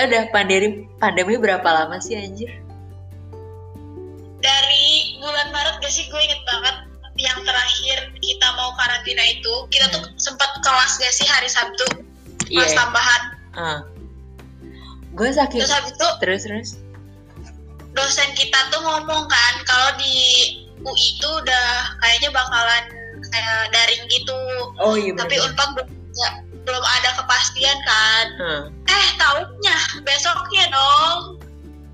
kita udah pandemi pandemi berapa lama sih anjir? dari bulan Maret gak sih? Gue inget banget. Yang terakhir kita mau karantina itu kita tuh sempat kelas gak sih hari Sabtu? Kelas Iya. tambahan. Ah. Gue saking terus habis itu terus terus. dosen kita tuh ngomong kan kalau di UI itu udah kayaknya bakalan kayak daring gitu. Oh iya tapi unpad belum ya, belum ada kepastian kan Ah, eh tahunya besoknya dong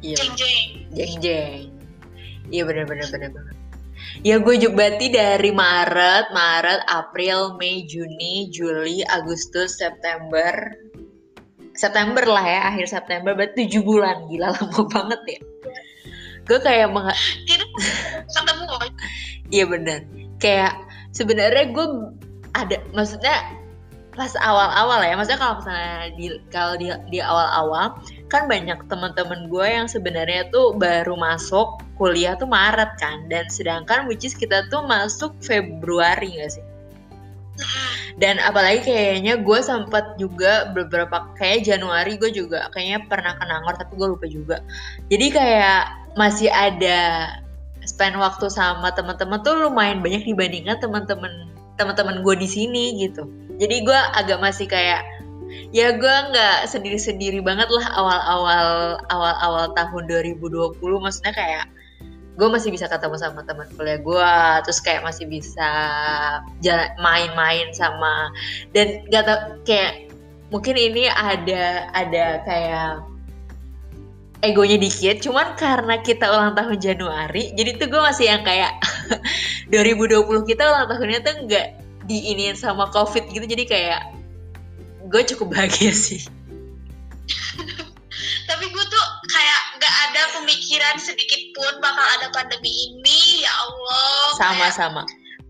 iya. jeng jeng Jeng jeng. Iya bener bener bener bener. Ya gue juga berarti dari Maret, Maret, April, Mei, Juni, Juli, Agustus, September. September lah ya, akhir September berarti 7 bulan. Gila lama banget ya. Gue kayak meng- ketemu. Iya bener. Kayak sebenarnya gue ada maksudnya pas awal-awal ya, maksudnya kalau misalnya di kalau di di awal-awal kan banyak teman-teman gue yang sebenarnya tuh baru masuk kuliah tuh Maret kan, dan sedangkan which is kita tuh masuk Februari gak sih? Dan apalagi kayaknya gue sempat juga beberapa kayak Januari gue juga kayaknya pernah ke Nangor tapi gue lupa juga. Jadi kayak masih ada spend waktu sama teman-teman tuh lumayan banyak dibandingkan teman-teman teman-teman gue di sini gitu. Jadi gue agak masih kayak ya gue nggak sendiri-sendiri banget lah awal-awal awal-awal tahun 2020 maksudnya kayak gue masih bisa ketemu sama teman kuliah gue terus kayak masih bisa main-main sama dan gak tau kayak mungkin ini ada ada kayak egonya dikit cuman karena kita ulang tahun Januari jadi tuh gue masih yang kayak 2020 kita ulang tahunnya tuh nggak diinin sama covid gitu jadi kayak gue cukup bahagia sih tapi gue tuh kayak gak ada pemikiran sedikit pun bakal ada pandemi ini ya Allah Kayak sama-sama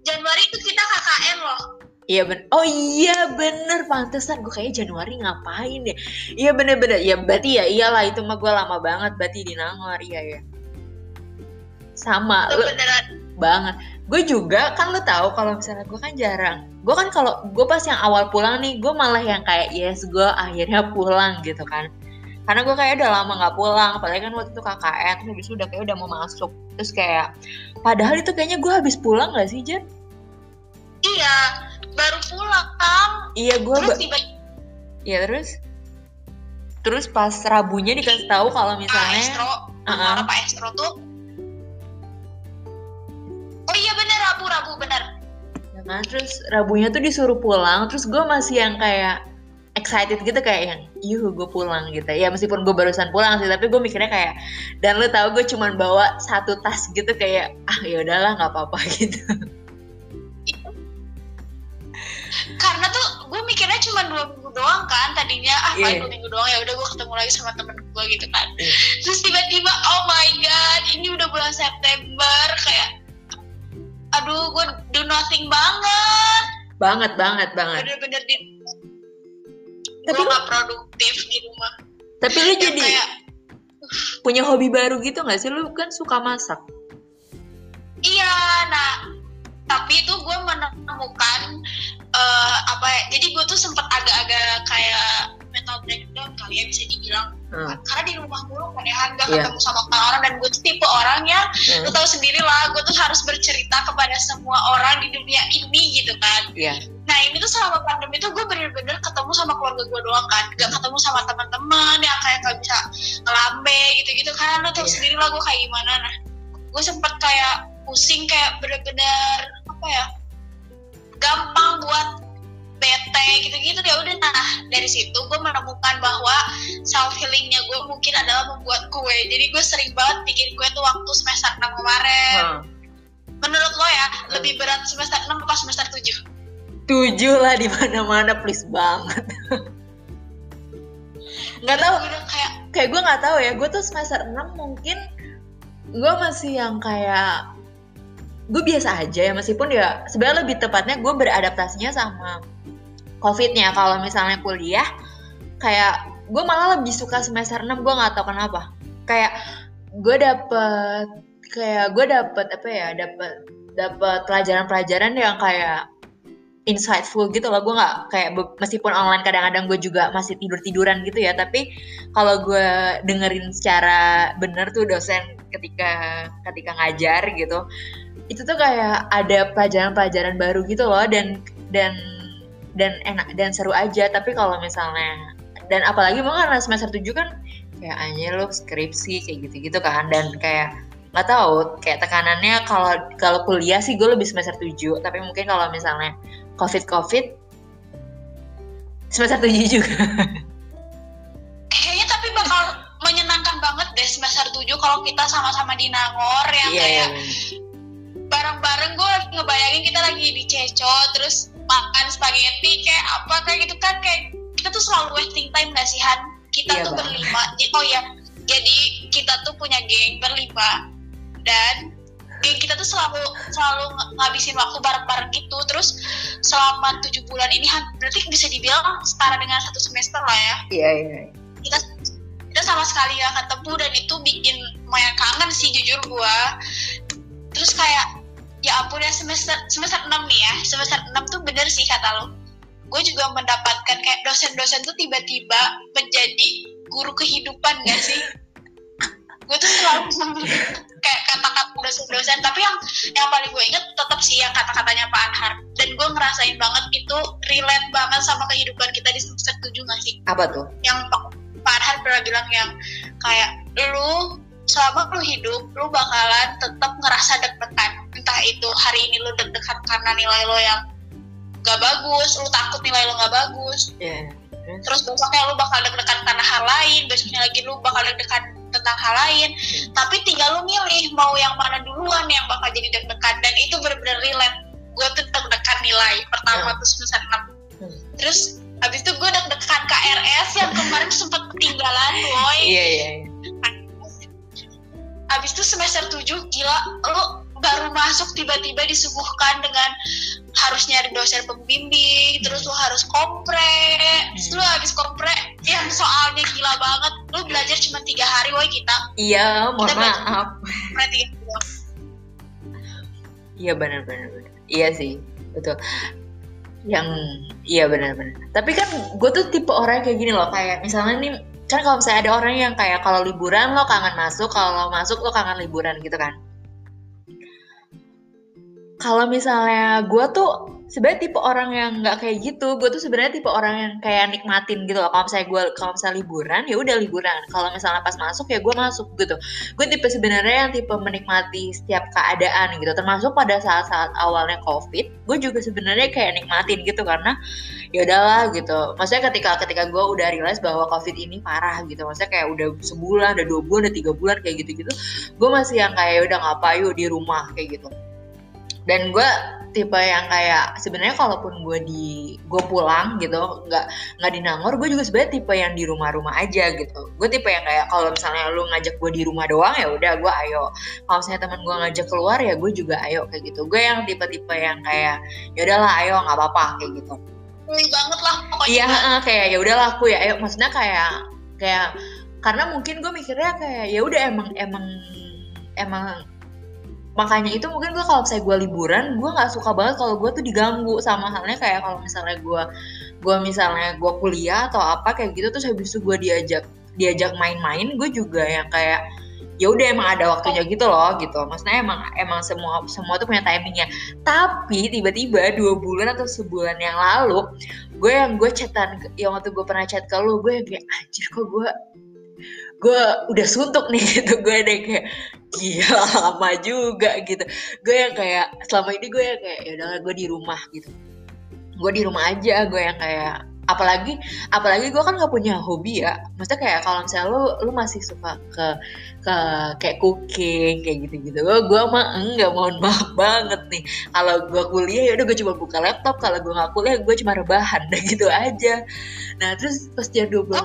Januari itu kita KKN loh Iya ben, oh iya bener pantesan gue kayak Januari ngapain deh? Iya bener-bener, ya berarti ya iyalah itu mah gue lama banget berarti di Nangor iya ya. Sama lu beneran banget. Gue juga kan lu tahu kalau misalnya gue kan jarang. Gue kan kalau gue pas yang awal pulang nih, gue malah yang kayak yes gue akhirnya pulang gitu kan. Karena gue kayak udah lama nggak pulang, apalagi kan waktu itu KKN, terus habis itu udah kayak udah mau masuk. Terus kayak, padahal itu kayaknya gue habis pulang gak sih Jen? iya baru pulang kan Iya gue terus tiba Iya terus? Terus pas Rabunya dikasih tahu kalau Pak misalnya Estro Uh-uh. para Pak Estro tuh oh iya bener Rabu Rabu bener. Ya kan, terus Rabunya tuh disuruh pulang, terus gue masih yang kayak excited gitu kayak yang yuh gue pulang gitu. Ya meskipun gue barusan pulang sih tapi gue mikirnya kayak dan lu tahu gue cuman bawa satu tas gitu kayak ah ya udahlah nggak apa-apa gitu. Karena tuh gue mikirnya cuma dua minggu doang kan tadinya ah paling dua minggu doang ya udah gue ketemu lagi sama temen gue gitu kan. Iya. terus tiba-tiba oh my god ini udah bulan September kayak aduh gue do nothing banget. Banget banget banget. Bener-bener di Tapi gue gak produktif di rumah. Tapi lu jadi kayak punya hobi baru gitu nggak sih? Lu kan suka masak. Iya nah tapi itu gue menemukan eh, apa ya jadi gue tuh sempet agak-agak kayak mental breakdown kali ya bisa dibilang. Hmm, karena di rumah mulu kan ya gak Iya. ketemu sama orang dan gue tuh tipe orang yang hmm, lu tahu sendiri lah gue tuh harus kepada semua orang di dunia ini gitu kan. Iya. Nah ini tuh selama pandemi tuh gue bener-bener ketemu sama keluarga gue doang kan. Gak ketemu sama teman-teman yang kayak gak bisa ngelambe gitu-gitu kan. Lu tahu Iya. sendiri lah gue kayak gimana. Nah gue sempet kayak pusing kayak bener-bener apa ya gampang buat bete gitu-gitu. Ya udah nah dari situ gue menemukan bahwa self healingnya gue mungkin adalah membuat kue. Jadi gue sering banget bikin kue tuh waktu semester 6 kemarin. Hmm. Menurut lo ya lebih berat semester 6 apa semester 7 tujuh lah di mana mana please banget. Nggak tahu. Kayak kayak gue nggak tahu ya. Gue tuh semester 6 mungkin gue masih yang kayak gue biasa aja ya. Meskipun ya sebenarnya lebih tepatnya gue beradaptasinya sama covidnya. Kalau misalnya kuliah kayak gue malah lebih suka semester 6 gue nggak tahu kenapa. Kayak gue dapet kayak gue dapet apa ya dapet dapet pelajaran-pelajaran yang kayak insightful gitu loh. Gue nggak kayak meskipun online kadang-kadang gue juga masih tidur tiduran gitu ya tapi kalau gue dengerin secara bener tuh dosen ketika ketika ngajar gitu itu tuh kayak ada pelajaran-pelajaran baru gitu loh dan dan dan enak dan seru aja. Tapi kalau misalnya dan apalagi mau karena semester 7 kan kayak anjir lo skripsi kayak gitu-gitu kan dan kayak nggak tahu kayak tekanannya kalau kalau kuliah sih gue lebih semester 7 tapi mungkin kalau misalnya covid covid semester 7 juga kayaknya tapi bakal menyenangkan banget deh semester 7 kalau kita sama-sama di Nangor yang yeah, kayak yeah. bareng-bareng gue ngebayangin kita lagi di Ceco terus makan spaghetti kayak apa kayak gitu kan kayak kita tuh selalu wasting time gak sih Han kita yeah, tuh bang. berlima oh ya jadi kita tuh punya geng berlima dan geng kita tuh selalu selalu ngabisin waktu bareng-bareng gitu. Terus selama tujuh bulan ini berarti bisa dibilang setara dengan satu semester lah ya? Iya iya kita kita sama sekali gak ketemu dan itu bikin lumayan kangen sih jujur gua. Terus kayak ya ampun ya semester semester 6 nih ya. Semester 6 tuh bener sih kata lo. Gue juga mendapatkan kayak dosen-dosen tuh tiba-tiba menjadi guru kehidupan gak sih gue tuh selalu kayak kata-kata dosen-dosen. Tapi yang yang paling gue inget tetap sih yang kata-katanya Pak Anhar. Dan gue ngerasain banget itu relate banget sama kehidupan kita di semester tujuh gak sih? Apa tuh? Yang Pak, Pak Anhar pernah bilang yang kayak lu selama lu hidup lu bakalan tetap ngerasa deg-degan. Entah itu hari ini lu deg-degan karena nilai lo yang gak bagus lu takut nilai lo gak bagus. Yeah. terus besoknya lu bakal deg-degan karena hal lain besoknya lagi lu bakal deg-degan tentang hal lain hmm. tapi tinggal lu milih mau yang mana duluan yang bakal jadi deg-degan dan itu bener-bener relate gue tuh deg-degan nilai pertama hmm. tuh semester 6 hmm. terus habis itu gue deg-degan KRS yang kemarin sempat ketinggalan boy iya iya, iya. habis itu semester 7 gila lu baru masuk tiba-tiba disuguhkan dengan harus nyari dosen pembimbing, terus lu harus kompre, terus lu habis kompre yang soalnya gila banget, lu belajar cuma tiga hari, woi kita. Iya, mohon maaf. Iya benar-benar, iya sih, betul. Yang iya benar-benar. Tapi kan gue tuh tipe orang kayak gini loh, kayak misalnya nih kan kalau misalnya ada orang yang kayak kalau liburan lo kangen masuk, kalau masuk lo kangen liburan gitu kan kalau misalnya gue tuh sebenarnya tipe orang yang nggak kayak gitu. Gue tuh sebenarnya tipe orang yang kayak nikmatin gitu loh. Kalau misalnya gue kalau misalnya liburan ya udah liburan. Kalau misalnya pas masuk ya gue masuk gitu. Gue tipe sebenarnya yang tipe menikmati setiap keadaan gitu. Termasuk pada saat-saat awalnya covid gue juga sebenarnya kayak nikmatin gitu karena ya udahlah gitu. Maksudnya ketika ketika gue udah realize bahwa covid ini parah gitu. Maksudnya kayak udah sebulan udah dua bulan udah tiga bulan kayak gitu gitu gue masih yang kayak ya udah ngapain di rumah kayak gitu dan gue tipe yang kayak sebenarnya kalaupun gue di gue pulang gitu nggak nggak di Nangor gue juga sebenarnya tipe yang di rumah-rumah aja gitu. Gue tipe yang kayak kalau misalnya lu ngajak gue di rumah doang ya udah gue ayo. Kalau misalnya teman gue ngajak keluar ya gue juga ayo kayak gitu. Gue yang tipe-tipe yang kayak ya udahlah ayo nggak apa-apa kayak gitu. Banget lah pokoknya. Iya kayak ya udahlah aku ya ayo. Maksudnya kayak kayak karena mungkin gue mikirnya kayak ya udah emang emang emang makanya itu mungkin gue kalau misalnya gue liburan gue nggak suka banget kalau gue tuh diganggu sama halnya kayak kalau misalnya gue gue misalnya gue kuliah atau apa kayak gitu terus habis itu gue diajak diajak main-main gue juga yang kayak ya udah emang ada waktunya gitu loh gitu. Maksudnya emang emang semua semua tuh punya timingnya. Tapi tiba-tiba dua bulan atau sebulan yang lalu gue yang gue chatan yang waktu gue pernah chat ke lu gue yang kayak anjir kok gue gue udah suntuk nih gitu gue ada kayak gila lama juga gitu. Gue yang kayak selama ini gue yang kayak ya udah gue di rumah gitu. Gue di rumah aja gue yang kayak apalagi apalagi gue kan gak punya hobi ya. Maksudnya kayak kalau misalnya lu lu masih suka ke ke kayak cooking kayak gitu gitu gue gue mah enggak mohon maaf banget nih. Kalau gue kuliah ya udah gue cuma buka laptop. Kalau gue nggak kuliah gue cuma rebahan dan gitu aja. Nah terus pas jam dua bulan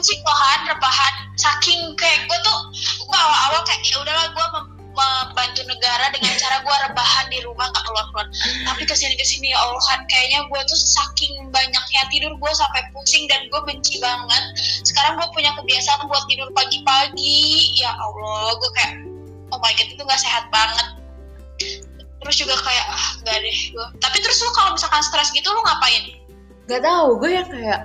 sih rebahan rebahan saking kayak gue tuh gue awal-awal kayak ya udahlah gue membantu negara dengan cara gue rebahan di rumah gak keluar keluar tapi ke sini ke sini ya Allah kan kayaknya gue tuh saking banyaknya tidur gue sampai pusing dan gue benci banget. Sekarang gue punya kebiasaan buat tidur pagi-pagi. Ya Allah gue kayak oh my god itu gak sehat banget. Terus juga kayak ah gak deh gue tapi terus lu kalau misalkan stres gitu lu ngapain? Gak tau gue yang kayak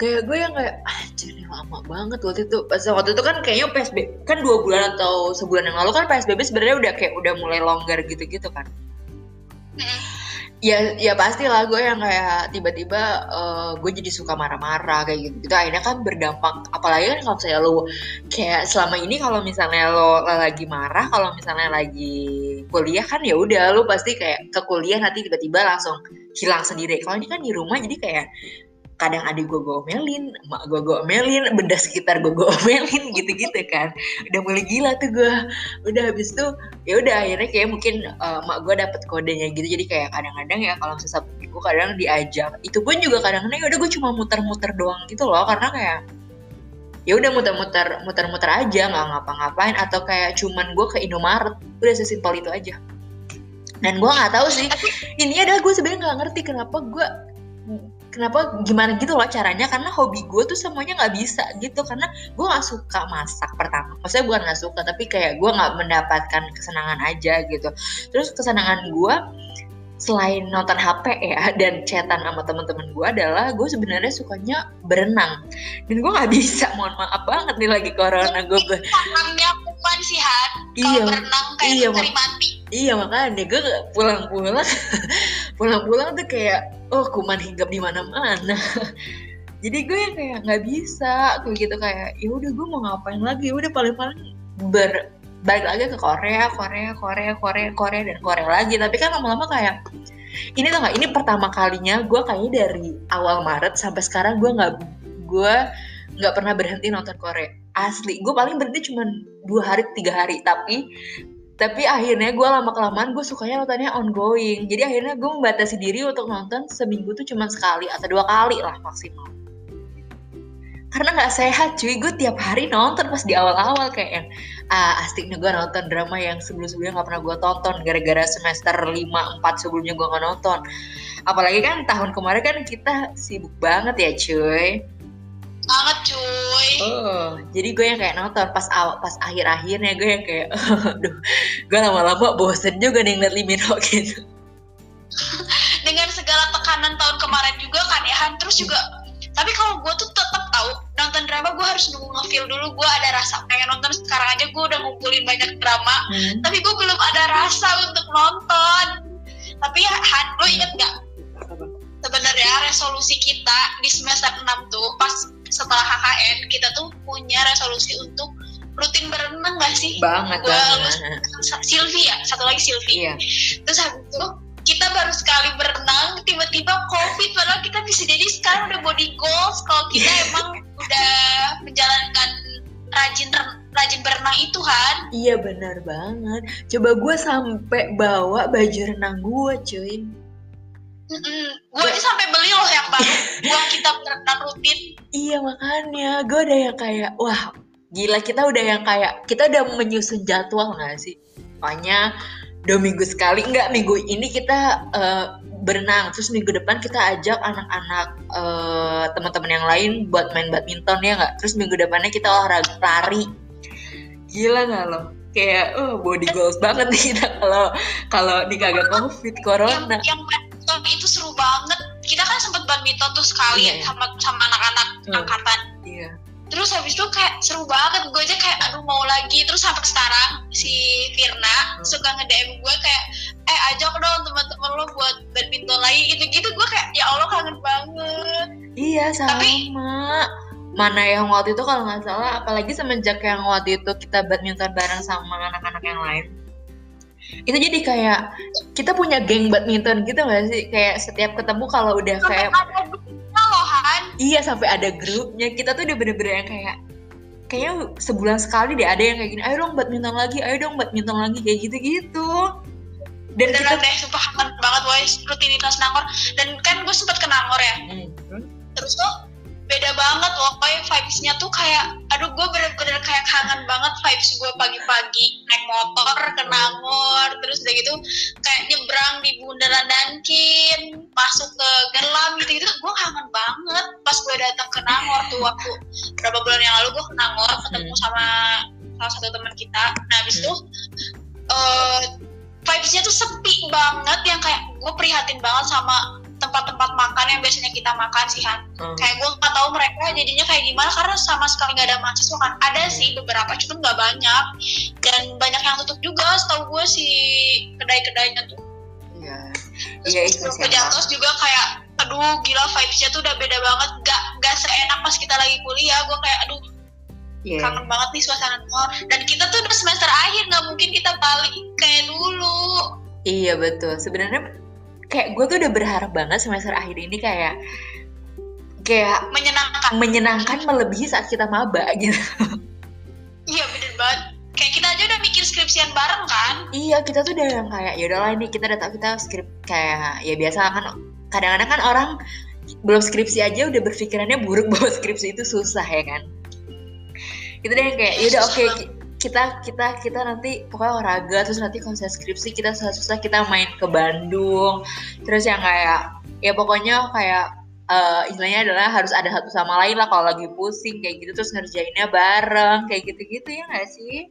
kayak gue yang kayak anjir ini lama banget waktu itu. Pas waktu itu kan kayaknya PSBB kan dua bulan atau sebulan yang lalu kan PSBB sebenarnya udah kayak udah mulai longgar gitu-gitu kan. Ya ya pastilah gue yang kayak tiba-tiba uh, gue jadi suka marah-marah kayak gitu gitu akhirnya kan berdampak apalagi kan kalau misalnya lo kayak selama ini kalau misalnya lo, lo lagi marah kalau misalnya lagi kuliah kan ya udah lo pasti kayak ke kuliah nanti tiba-tiba langsung hilang sendiri. Kalau ini kan di rumah jadi kayak kadang adik gue gue omelin, mak gue gue omelin, benda sekitar gue gue omelin gitu-gitu kan. Udah mulai gila tuh gue. Udah habis tuh ya udah akhirnya kayak mungkin uh, mak gue dapet kodenya gitu. Jadi kayak kadang-kadang ya kalau sabtu minggu kadang diajak. Itu pun juga kadang-kadang ya udah gue cuma muter-muter doang gitu loh karena kayak ya udah muter-muter muter-muter aja nggak ngapa-ngapain atau kayak cuman gue ke Indomaret udah sesimpel itu aja dan gue nggak tahu sih ini adalah gue sebenarnya nggak ngerti kenapa gue kenapa gimana gitu loh caranya? Karena hobi gue tuh semuanya nggak bisa gitu. Karena gue nggak suka masak pertama. Maksudnya bukan nggak suka tapi kayak gue nggak mendapatkan kesenangan aja gitu. Terus kesenangan gue selain nonton HP ya dan chatan sama teman-teman gue adalah gue sebenarnya sukanya berenang. Dan gue nggak bisa mohon maaf banget nih lagi corona gue gue bukan sih Han. Iya, berenang kayak iya, mati. iya makanya gue pulang-pulang. Pulang-pulang tuh kayak oh kuman hinggap di mana-mana. Jadi gue kayak nggak bisa kayak gitu kayak ya udah gue mau ngapain lagi? Ya udah paling-paling ber balik lagi ke Korea Korea Korea Korea Korea dan Korea lagi. Tapi kan lama-lama kayak ini tuh nggak ini pertama kalinya gue kayaknya dari awal Maret sampai sekarang gue nggak gue nggak pernah berhenti nonton Korea. Asli gue paling berhenti cuma dua hari tiga hari. Tapi tapi akhirnya gue lama kelamaan gue sukanya nontonnya ongoing. Jadi akhirnya gue membatasi diri untuk nonton seminggu tuh cuma sekali atau dua kali lah maksimal. Karena nggak sehat cuy. Gue tiap hari nonton pas di awal-awal kayak yang ah, asik nih gue nonton drama yang sebelum-sebelumnya nggak pernah gue tonton gara-gara semester 5 4 sebelumnya gue nggak nonton. Apalagi kan tahun kemarin kan kita sibuk banget ya cuy banget cuy. Oh jadi gue yang kayak nonton pas awal pas akhir akhirnya gue yang kayak aduh gue lama-lama bosen juga nih ngeliat Limino gitu. Dengan segala tekanan tahun kemarin juga kan ya Han terus juga tapi kalau gue tuh tetap tahu nonton drama gue harus nunggu ngefeel dulu gue ada rasa pengen nonton sekarang aja gue udah ngumpulin banyak drama hmm. tapi gue belum ada rasa untuk nonton. Tapi ya Han lo inget gak sebenarnya resolusi kita di semester 6 tuh pas setelah HKN kita tuh punya resolusi untuk rutin berenang gak sih? Banget Gua banget. Silvi ya, satu lagi Silvi. Iya. Terus habis itu kita baru sekali berenang, tiba-tiba COVID, padahal kita bisa jadi sekarang udah body goals kalau kita emang udah menjalankan rajin rajin berenang itu kan? Iya benar banget. Coba gue sampai bawa baju renang gue, cuy. Mm -mm. Gue aja sampai beli loh yang baru buat kita berenang rutin. Iya makanya gue udah yang kayak wah gila kita udah yang kayak kita udah menyusun jadwal nggak sih? Pokoknya dua minggu sekali enggak minggu ini kita uh, berenang terus minggu depan kita ajak anak-anak uh, teman-teman yang lain buat main badminton ya nggak terus minggu depannya kita olahraga lari gila nggak lo kayak oh body goals banget nih kita kalau kalau di kagak covid corona yang, yang badminton itu seru banget kita kan sempet badminton tuh sekali yeah. sama sama anak-anak hmm. angkatan yeah. terus habis itu kayak seru banget gue aja kayak aduh mau lagi terus sampai sekarang si Firna hmm. suka nge DM gue kayak eh ajak dong teman-teman lo buat badminton lagi gitu-gitu gue kayak ya Allah kangen banget iya sama Tapi, mana yang waktu itu kalau nggak salah apalagi semenjak yang waktu itu kita badminton bareng sama anak-anak yang lain itu jadi kayak kita punya geng badminton gitu gak sih? Kayak setiap ketemu kalau udah kayak ada grupnya loh Han. Iya sampai ada grupnya. Kita tuh udah bener-bener yang kayak kayaknya sebulan sekali deh ada yang kayak gini ayo dong badminton lagi ayo dong badminton lagi kayak gitu-gitu. Dan kita deh sumpah banget boy. Rutinitas nangor. Dan kan gue sempet ke nangor ya. Hmm. terus tuh beda banget loh. Kayak vibesnya tuh kayak aduh gue bener-bener kayak kangen banget vibes gue pagi-pagi. Naik motor ke Nangor terus udah gitu kayak nyebrang di bundaran Dankin masuk ke Gerlam gitu gitu gue kangen banget pas gue datang ke Nangor tuh waktu berapa bulan yang lalu gue ke Nangor ketemu hmm. sama salah satu teman kita. Nah habis itu uh, vibesnya tuh sepi banget yang kayak gue prihatin banget sama tempat-tempat kita makan sih Han. Hmm. kayak gue nggak tahu mereka jadinya kayak gimana karena sama sekali nggak ada mahasiswa kan. Ada hmm. sih beberapa cuma nggak banyak. Dan banyak yang tutup juga setahu gue si kedai-kedainya tuh. Iya. Iya itu jatuh juga kayak aduh gila vibesnya tuh udah beda banget. Gak gak seenak pas kita lagi kuliah gue kayak aduh yeah. kangen banget nih suasana mall dan kita tuh udah semester akhir nggak mungkin kita balik kayak dulu. Iya betul. Sebenarnya kayak gue tuh udah berharap banget semester akhir ini kayak kayak menyenangkan. menyenangkan melebihi saat kita maba gitu. Iya bener banget. Kayak kita aja udah mikir skripsian bareng kan? Iya kita tuh udah yang kayak ya udahlah ini kita udah tahu kita skrip kayak ya biasa kan kadang-kadang kan orang belum skripsi aja udah berpikirannya buruk bahwa skripsi itu susah ya kan? Kita udah yang kayak ya udah oke okay, kita kita kita nanti pokoknya olahraga terus nanti konser skripsi kita susah-susah kita main ke Bandung terus yang kayak ya pokoknya kayak uh, istilahnya adalah harus ada satu sama lain lah kalau lagi pusing kayak gitu terus ngerjainnya bareng kayak gitu-gitu ya nggak sih?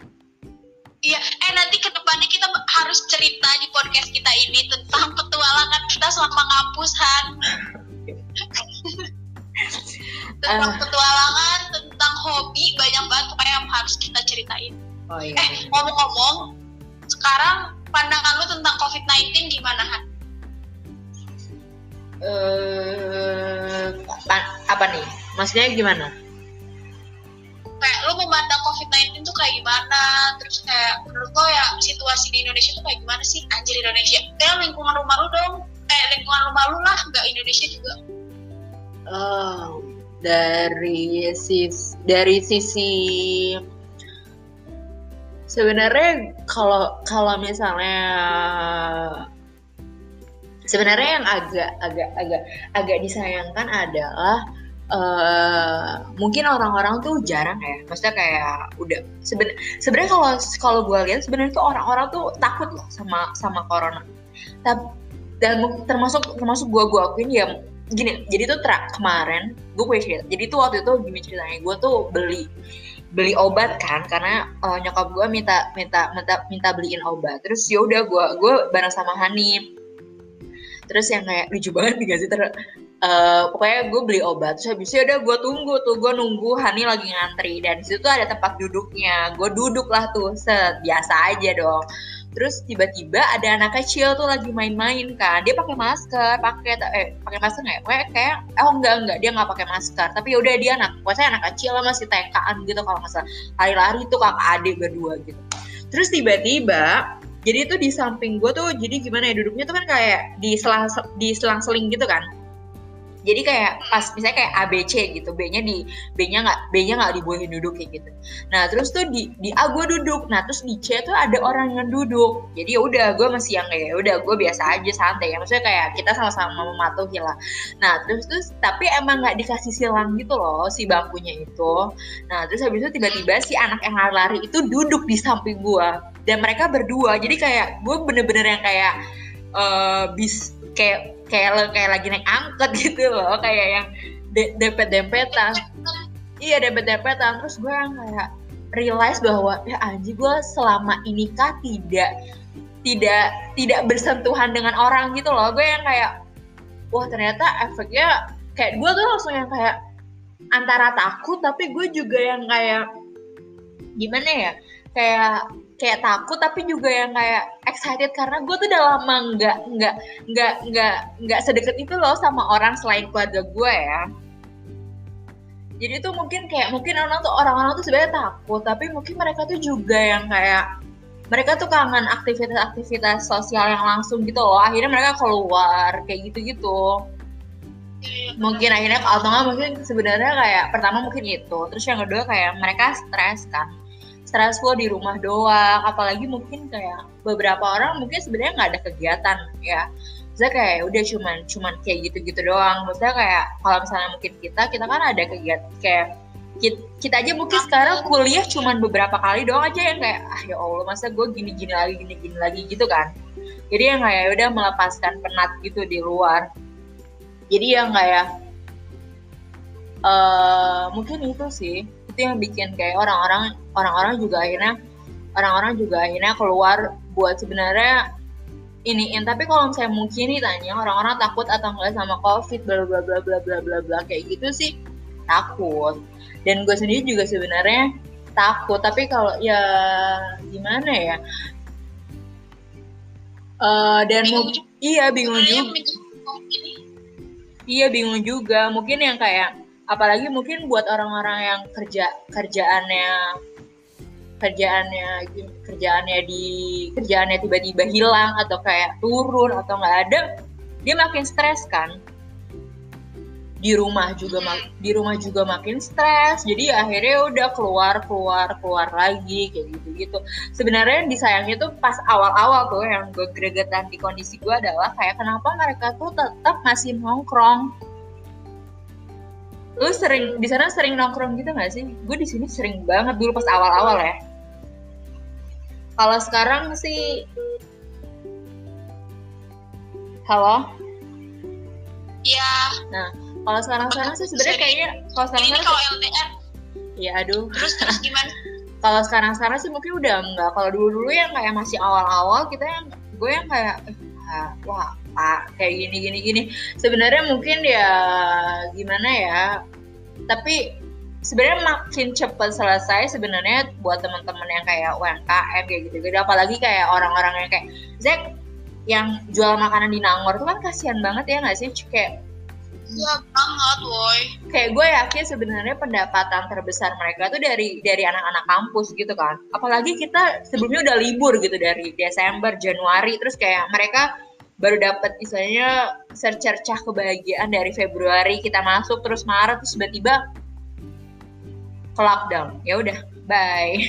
Iya, eh nanti ke depannya kita harus cerita di podcast kita ini tentang petualangan kita selama ngampus Han. tentang uh. petualangan, hobi banyak banget pokoknya yang harus kita ceritain. Oh, iya. Eh ngomong-ngomong, sekarang pandangan lu tentang COVID-19 gimana Han? Uh, apa nih? Maksudnya gimana? Kayak lu memandang COVID-19 tuh kayak gimana? Terus kayak menurut lo ya situasi di Indonesia tuh kayak gimana sih? Anjir Indonesia. Kayak lingkungan rumah lu dong. Eh lingkungan rumah lu lah, nggak Indonesia juga. Oh, dari sisi dari sisi sebenarnya kalau kalau misalnya sebenarnya yang agak agak agak agak disayangkan adalah uh, mungkin orang-orang tuh jarang ya. Maksudnya kayak udah seben sebenarnya kalau kalau gue lihat sebenarnya tuh orang-orang tuh takut loh sama sama corona. Tapi dan termasuk termasuk gue gue akuin ya gini jadi tuh tra, kemarin gue punya cerita jadi tuh waktu itu gini ceritanya gue tuh beli beli obat kan karena uh, nyokap gue minta minta minta minta beliin obat terus ya udah gue gue bareng sama Hani. Terus yang kayak lucu banget nih gak sih ter uh, pokoknya gue beli obat terus habis itu ya udah gue tunggu tuh gue nunggu Hani lagi ngantri dan situ tuh ada tempat duduknya gue duduk lah tuh set biasa aja dong terus tiba-tiba ada anak kecil tuh lagi main-main kan. Dia pakai masker pakai eh pakai masker nggak ya? Kayak kayak oh enggak enggak dia nggak pakai masker. Tapi udah dia anak pokoknya anak kecil lah masih TK-an gitu kalau nggak salah. Lari-lari tuh kakak adik berdua gitu. Terus tiba-tiba jadi itu di samping gue tuh jadi gimana ya duduknya tuh kan kayak di selang di selang-seling gitu kan jadi kayak pas misalnya kayak ABC gitu B-nya di B-nya nggak B-nya nggak dibolehin duduk kayak gitu. Nah terus tuh di di A gue duduk. Nah terus di C tuh ada orang yang duduk. Jadi ya udah gue masih yang kayak ya udah gue biasa aja santai. Ya maksudnya kayak kita sama-sama mematuhi lah. Nah terus terus tapi emang nggak dikasih silang gitu loh si bangkunya itu. Nah terus habis itu tiba-tiba si anak yang lari-lari itu duduk di samping gue dan mereka berdua. Jadi kayak gue bener-bener yang kayak uh, bis kayak kayak kayak lagi naik angkot gitu loh kayak yang de dempet dempetan iya dempet dempetan terus gue yang kayak realize bahwa ya anjing gue selama ini kah tidak tidak tidak bersentuhan dengan orang gitu loh. Gue yang kayak wah ternyata efeknya kayak gue tuh langsung yang kayak antara takut tapi gue juga yang kayak gimana ya kayak kayak takut tapi juga yang kayak excited karena gue tuh udah lama nggak nggak nggak nggak nggak sedekat itu loh sama orang selain keluarga gue ya. Jadi tuh mungkin kayak mungkin orang tuh orang-orang tuh sebenarnya takut tapi mungkin mereka tuh juga yang kayak mereka tuh kangen aktivitas-aktivitas sosial yang langsung gitu loh. Akhirnya mereka keluar kayak gitu-gitu. Mungkin akhirnya atau nggak mungkin sebenarnya kayak pertama mungkin itu. Terus yang kedua kayak mereka stres kan stressful di rumah doang. Apalagi mungkin kayak beberapa orang mungkin sebenarnya nggak ada kegiatan ya. Saya kayak udah cuman cuman kayak gitu-gitu doang. Maksudnya kayak kalau misalnya mungkin kita kita kan ada kegiatan kayak kita, kita aja mungkin sekarang kuliah cuman beberapa kali doang aja yang kayak ah ya allah masa gue gini-gini lagi gini-gini lagi gitu kan. Jadi yang kayak udah melepaskan penat gitu di luar. Jadi yang kayak uh, mungkin itu sih itu yang bikin kayak orang-orang orang-orang juga akhirnya orang-orang juga akhirnya keluar buat sebenarnya iniin. Tapi kalau misalnya mungkin ditanya orang-orang takut atau enggak sama covid bla bla bla bla bla bla bla kayak gitu sih takut. Dan gue sendiri juga sebenarnya takut. Tapi kalau ya gimana ya? Uh, dan Bingung iya bingung juga. ini Iya bingung juga. Mungkin yang kayak apalagi mungkin buat orang-orang yang kerja kerjaannya kerjaannya kerjaannya di kerjaannya tiba-tiba hilang atau kayak turun atau nggak ada, dia makin stres kan. Di rumah juga di rumah juga makin stres. Jadi akhirnya udah keluar keluar keluar lagi kayak gitu-gitu. Sebenarnya yang disayangnya tuh pas awal-awal tuh yang gue gregetan di kondisi gue adalah kayak kenapa mereka tuh tetap masih nongkrong. Lu sering di sana sering nongkrong gitu gak sih? Gue di sini sering banget dulu pas awal-awal ya. Kalau sekarang sih Halo? ya Nah, kalau sekarang-sekarang sih sebenarnya kayaknya kalau ini sekarang kalau LDR ya aduh. terus terus gimana Kalau sekarang-sekarang sih mungkin udah enggak. Kalau dulu-dulu yang kayak masih awal-awal kita yang gue yang kayak eh, ah, wah pak kayak gini gini gini. Sebenarnya mungkin ya gimana ya. Tapi sebenarnya makin cepet selesai sebenarnya buat teman-teman yang kayak UMKM kayak gitu-gitu. Apalagi kayak orang-orang yang kayak Zack yang jual makanan di Nangor itu kan kasihan banget ya nggak sih kayak Iya banget woi kayak gue yakin sebenarnya pendapatan terbesar mereka tuh dari dari anak-anak kampus gitu kan apalagi kita sebelumnya udah libur gitu dari Desember Januari terus kayak mereka baru dapat istilahnya secercah kebahagiaan dari Februari kita masuk terus Maret terus tiba-tiba ke lockdown. Ya udah bye.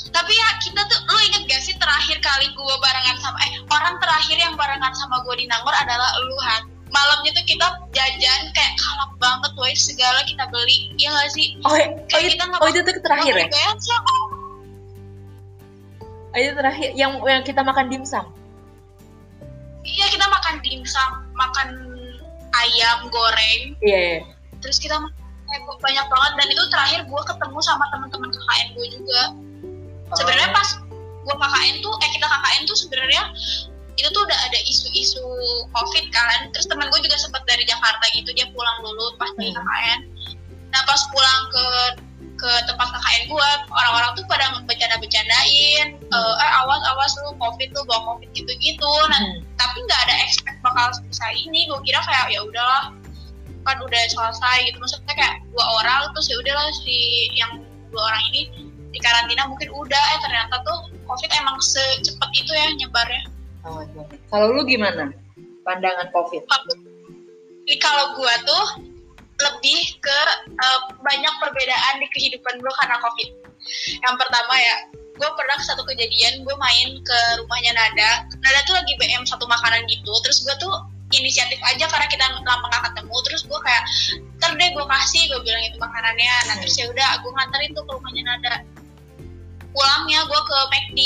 Tapi ya kita tuh lu inget gak sih terakhir kali gue barengan sama eh orang terakhir yang barengan sama gue di Nangor adalah lu Han? Malamnya tuh kita jajan kayak kalap banget woi segala kita beli ya gak sih? Oh, ya- oh, Kayak itu, kita nggak oh itu tuh terakhir ya? Oh. oh, itu terakhir yang yang kita makan dimsum iya kita makan dimsum makan ayam goreng iya iya. terus kita banyak banget dan itu terakhir gue ketemu sama teman-teman KKN gue juga sebenarnya Oh. pas gue KKN tuh eh kita KKN tuh sebenarnya itu tuh udah ada isu-isu covid kan terus teman gue juga sempat dari Jakarta gitu dia pulang dulu pas di Hmm. KKN nah pas pulang ke ke tempat KKN gue orang-orang tuh pada bercanda-bercandain eh eh, awas awas lu covid tuh bawa covid gitu-gitu. Nah Hmm. tapi nggak ada expect bakal sebesar ini. Gue kira kayak ya udahlah kan udah selesai gitu. Maksudnya kayak dua orang terus ya udahlah si yang dua orang ini di karantina mungkin udah. Eh ternyata tuh covid emang secepat itu ya nyebarnya. Oh, iya. kalau lu gimana pandangan covid? Kalau gua tuh lebih ke eh, banyak perbedaan di kehidupan gua karena covid. Yang pertama ya gue pernah satu kejadian gue main ke rumahnya Nada. Nada tuh lagi BM satu makanan gitu. Terus gue tuh inisiatif aja karena kita lama gak ketemu. Terus gue kayak ntar deh gue kasih gue bilang itu makanannya. Nah terus ya udah gue nganterin tuh ke rumahnya Nada. Pulangnya gue ke McD.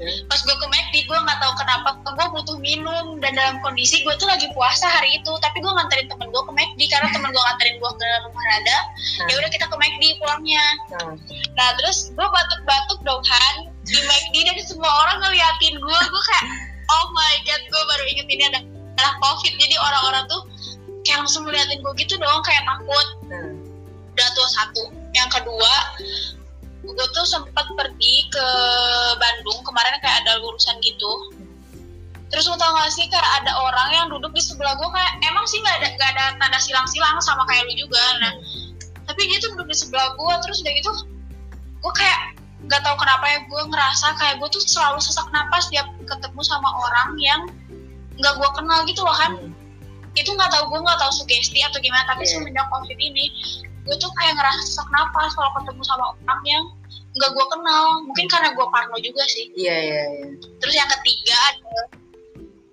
Pas gue ke McD gue nggak tahu kenapa gue butuh minum. Dan dalam kondisi gue tuh lagi puasa hari itu. Tapi gue nganterin temen gue ke McD karena temen gue nganterin gue ke rumah Nada ya udah kita ke McD pulangnya. Nah, nah terus gue batuk-batuk dong Han. Di McD dan semua orang ngeliatin gue gue kayak oh my god gue baru inget ini ada adalah covid. Jadi orang-orang tuh kayak langsung ngeliatin gue gitu dong kayak takut. Nah. udah tuh satu. Yang kedua gue tuh sempat pergi ke Bandung kemarin kayak ada urusan gitu terus lo tau gak sih kayak ada orang yang duduk di sebelah gue kayak emang sih nggak ada nggak ada tanda silang-silang sama kayak lu juga nah tapi dia tuh duduk di sebelah gue terus udah gitu gue kayak nggak tahu kenapa ya gue ngerasa kayak gue tuh selalu sesak napas tiap ketemu sama orang yang nggak gue kenal gitu loh kan Hmm. itu nggak tahu gue nggak tahu sugesti atau gimana tapi Yeah. semenjak covid ini gue tuh kayak ngerasa sesak napas kalau ketemu sama orang yang nggak gue kenal mungkin karena gue parno juga sih Iya iya iya. terus yang ketiga adalah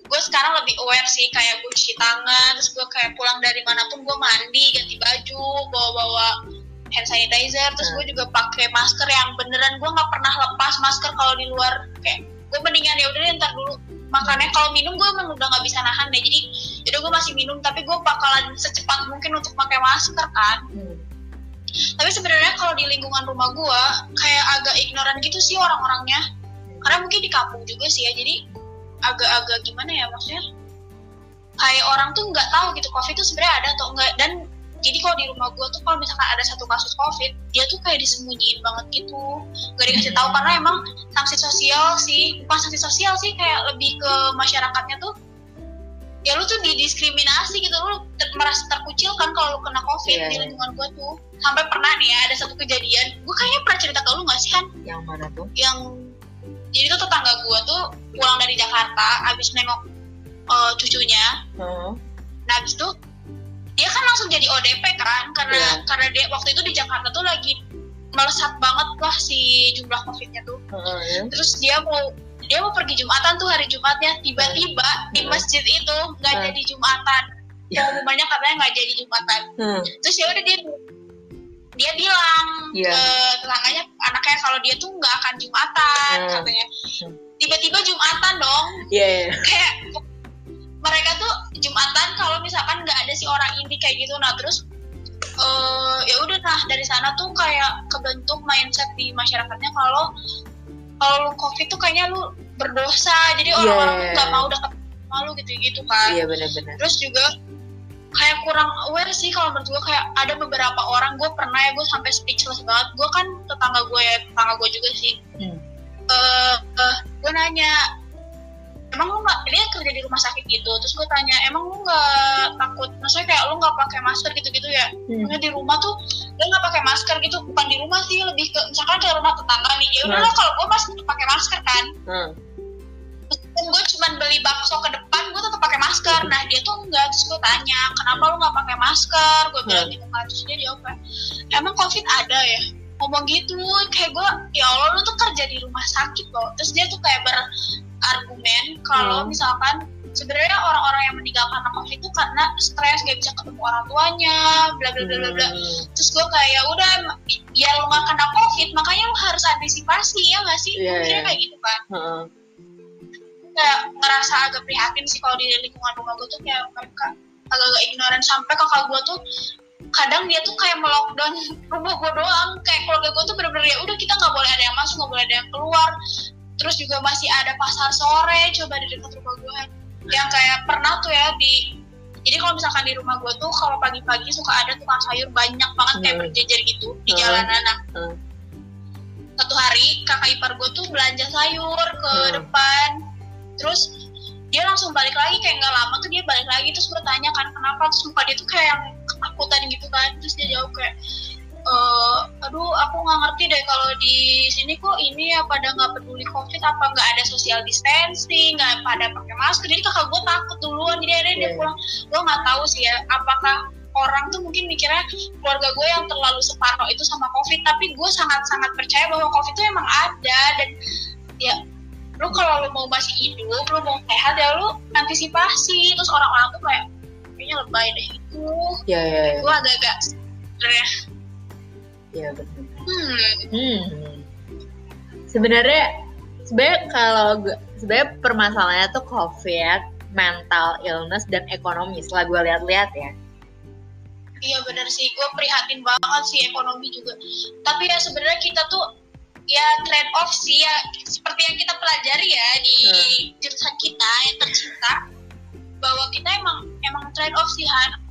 gue sekarang lebih aware sih kayak gue cuci tangan terus gue kayak pulang dari mana pun gue mandi ganti baju bawa bawa hand sanitizer terus Hmm. gue juga pakai masker yang beneran gue nggak pernah lepas masker kalau di luar kayak gue mendingan ya udah deh, ntar dulu makannya kalau minum gue emang udah nggak bisa nahan deh jadi udah gue masih minum tapi gue bakalan secepat mungkin untuk pakai masker kan Hmm. Tapi sebenarnya kalau di lingkungan rumah gue kayak agak ignoran gitu sih orang-orangnya. Karena mungkin di kampung juga sih ya jadi agak-agak gimana ya maksudnya? Kayak orang tuh nggak tahu gitu covid itu sebenarnya ada atau enggak dan jadi kalau di rumah gue tuh kalau misalkan ada satu kasus covid dia tuh kayak disembunyiin banget gitu. Nggak dikasih tahu karena emang sanksi sosial sih bukan sanksi sosial sih kayak lebih ke masyarakatnya tuh ya lu tuh didiskriminasi gitu lu ter- merasa terkucilkan kalau lu kena covid Iya, di iya. lingkungan gue tuh sampai pernah nih ya ada satu kejadian gue kayaknya pernah cerita ke lu nggak sih kan Yang mana tuh? yang jadi tuh tetangga gue tuh pulang dari Jakarta habis nengok eh, cucunya Hmm. nah habis itu dia kan langsung jadi ODP kan karena Iya. karena dia waktu itu di Jakarta tuh lagi melesat banget lah si jumlah covidnya tuh Hmm, ya. terus dia mau dia mau pergi jumatan tuh hari Jumatnya tiba-tiba di Hmm. masjid itu nggak Hmm. jadi jumatan Ya. pengumumannya katanya nggak jadi jumatan Hmm. terus ya udah dia dia bilang Iya. ke tetangganya anaknya kalau dia tuh nggak akan jumatan Hmm. katanya Hmm. tiba-tiba jumatan dong Iya iya. kayak mereka tuh jumatan kalau misalkan nggak ada si orang ini kayak gitu nah terus eh ya udah nah dari sana tuh kayak kebentuk mindset di masyarakatnya kalau kalau lu covid tuh kayaknya lu berdosa jadi Iya. orang-orang tuh nggak mau deket sama lu gitu gitu kan Iya benar-benar. terus juga kayak kurang aware sih kalau menurut gue kayak ada beberapa orang gue pernah ya gue sampai speechless banget gue kan tetangga gue ya tetangga gue juga sih Hmm. eh eh, gue nanya emang lu nggak dia kerja di rumah sakit gitu. Terus gue tanya emang lu nggak takut? Maksudnya kayak lu nggak pakai masker gitu-gitu ya. Hmm. Di rumah tuh dia nggak pakai masker gitu. Bukan di rumah sih lebih ke misalkan ke rumah tetangga nih. Ya udah Hmm. kalau gue masih pakai masker kan. Hmm. Meskipun gue cuma beli bakso ke depan gue tetap pakai masker. Nah dia tuh enggak terus gue tanya kenapa lu nggak pakai masker? Gue bilang Hmm. gitu kan terus dia jawab emang covid ada ya? Ngomong gitu kayak gue ya allah lu tuh kerja di rumah sakit loh. Terus dia tuh kayak berargumen kalau Hmm. misalkan sebenarnya orang-orang yang meninggal karena covid itu karena stres gak bisa ketemu orang tuanya bla bla bla bla bla Hmm. terus gue kayak ya udah ya lu gak kena covid makanya lu harus antisipasi ya gak sih Iya, Mikirnya iya. kayak gitu kan Hmm. kayak ngerasa agak prihatin sih kalau di lingkungan rumah gue tuh kayak mereka agak-agak ignoran sampai kakak gue tuh kadang dia tuh kayak melockdown rumah gue doang kayak keluarga gue tuh bener-bener ya udah kita nggak boleh ada yang masuk nggak boleh ada yang keluar terus juga masih ada pasar sore coba di dekat rumah gue yang kayak pernah tuh ya di jadi kalau misalkan di rumah gue tuh kalau pagi-pagi suka ada tukang sayur banyak banget kayak Hmm. berjejer gitu di Hmm. jalanan nah Hmm. satu hari kakak ipar gue tuh belanja sayur ke Hmm. depan terus dia langsung balik lagi kayak nggak lama tuh dia balik lagi terus gue tanya kan kenapa terus muka dia tuh kayak yang ketakutan gitu kan terus dia jawab kayak "Eh, aduh aku nggak ngerti deh kalau di sini kok ini ya pada nggak peduli covid apa nggak ada social distancing nggak pada pakai masker. Jadi kakak gue takut duluan. Jadi akhirnya dia pulang. Gue nggak tahu sih ya apakah orang tuh mungkin mikirnya keluarga gue yang terlalu separoh itu sama covid. Tapi gue sangat-sangat percaya bahwa covid itu emang ada. Dan ya lu kalau lu mau masih hidup lu mau sehat ya lu antisipasi. Terus orang-orang tuh kayak kayaknya lebay deh. Itu Iya iya iya. gue agak-agak sebenarnya Iya benar. hmm Hmm. Sebenarnya sebenarnya kalau sebenarnya permasalahannya tuh COVID, mental illness dan ekonomi. Setelah gue lihat-lihat ya. iya benar sih gue prihatin banget sih ekonomi juga tapi ya sebenarnya kita tuh ya trade off sih ya seperti yang kita pelajari ya di jurusan kita yang tercinta bahwa kita emang emang trade off sih Han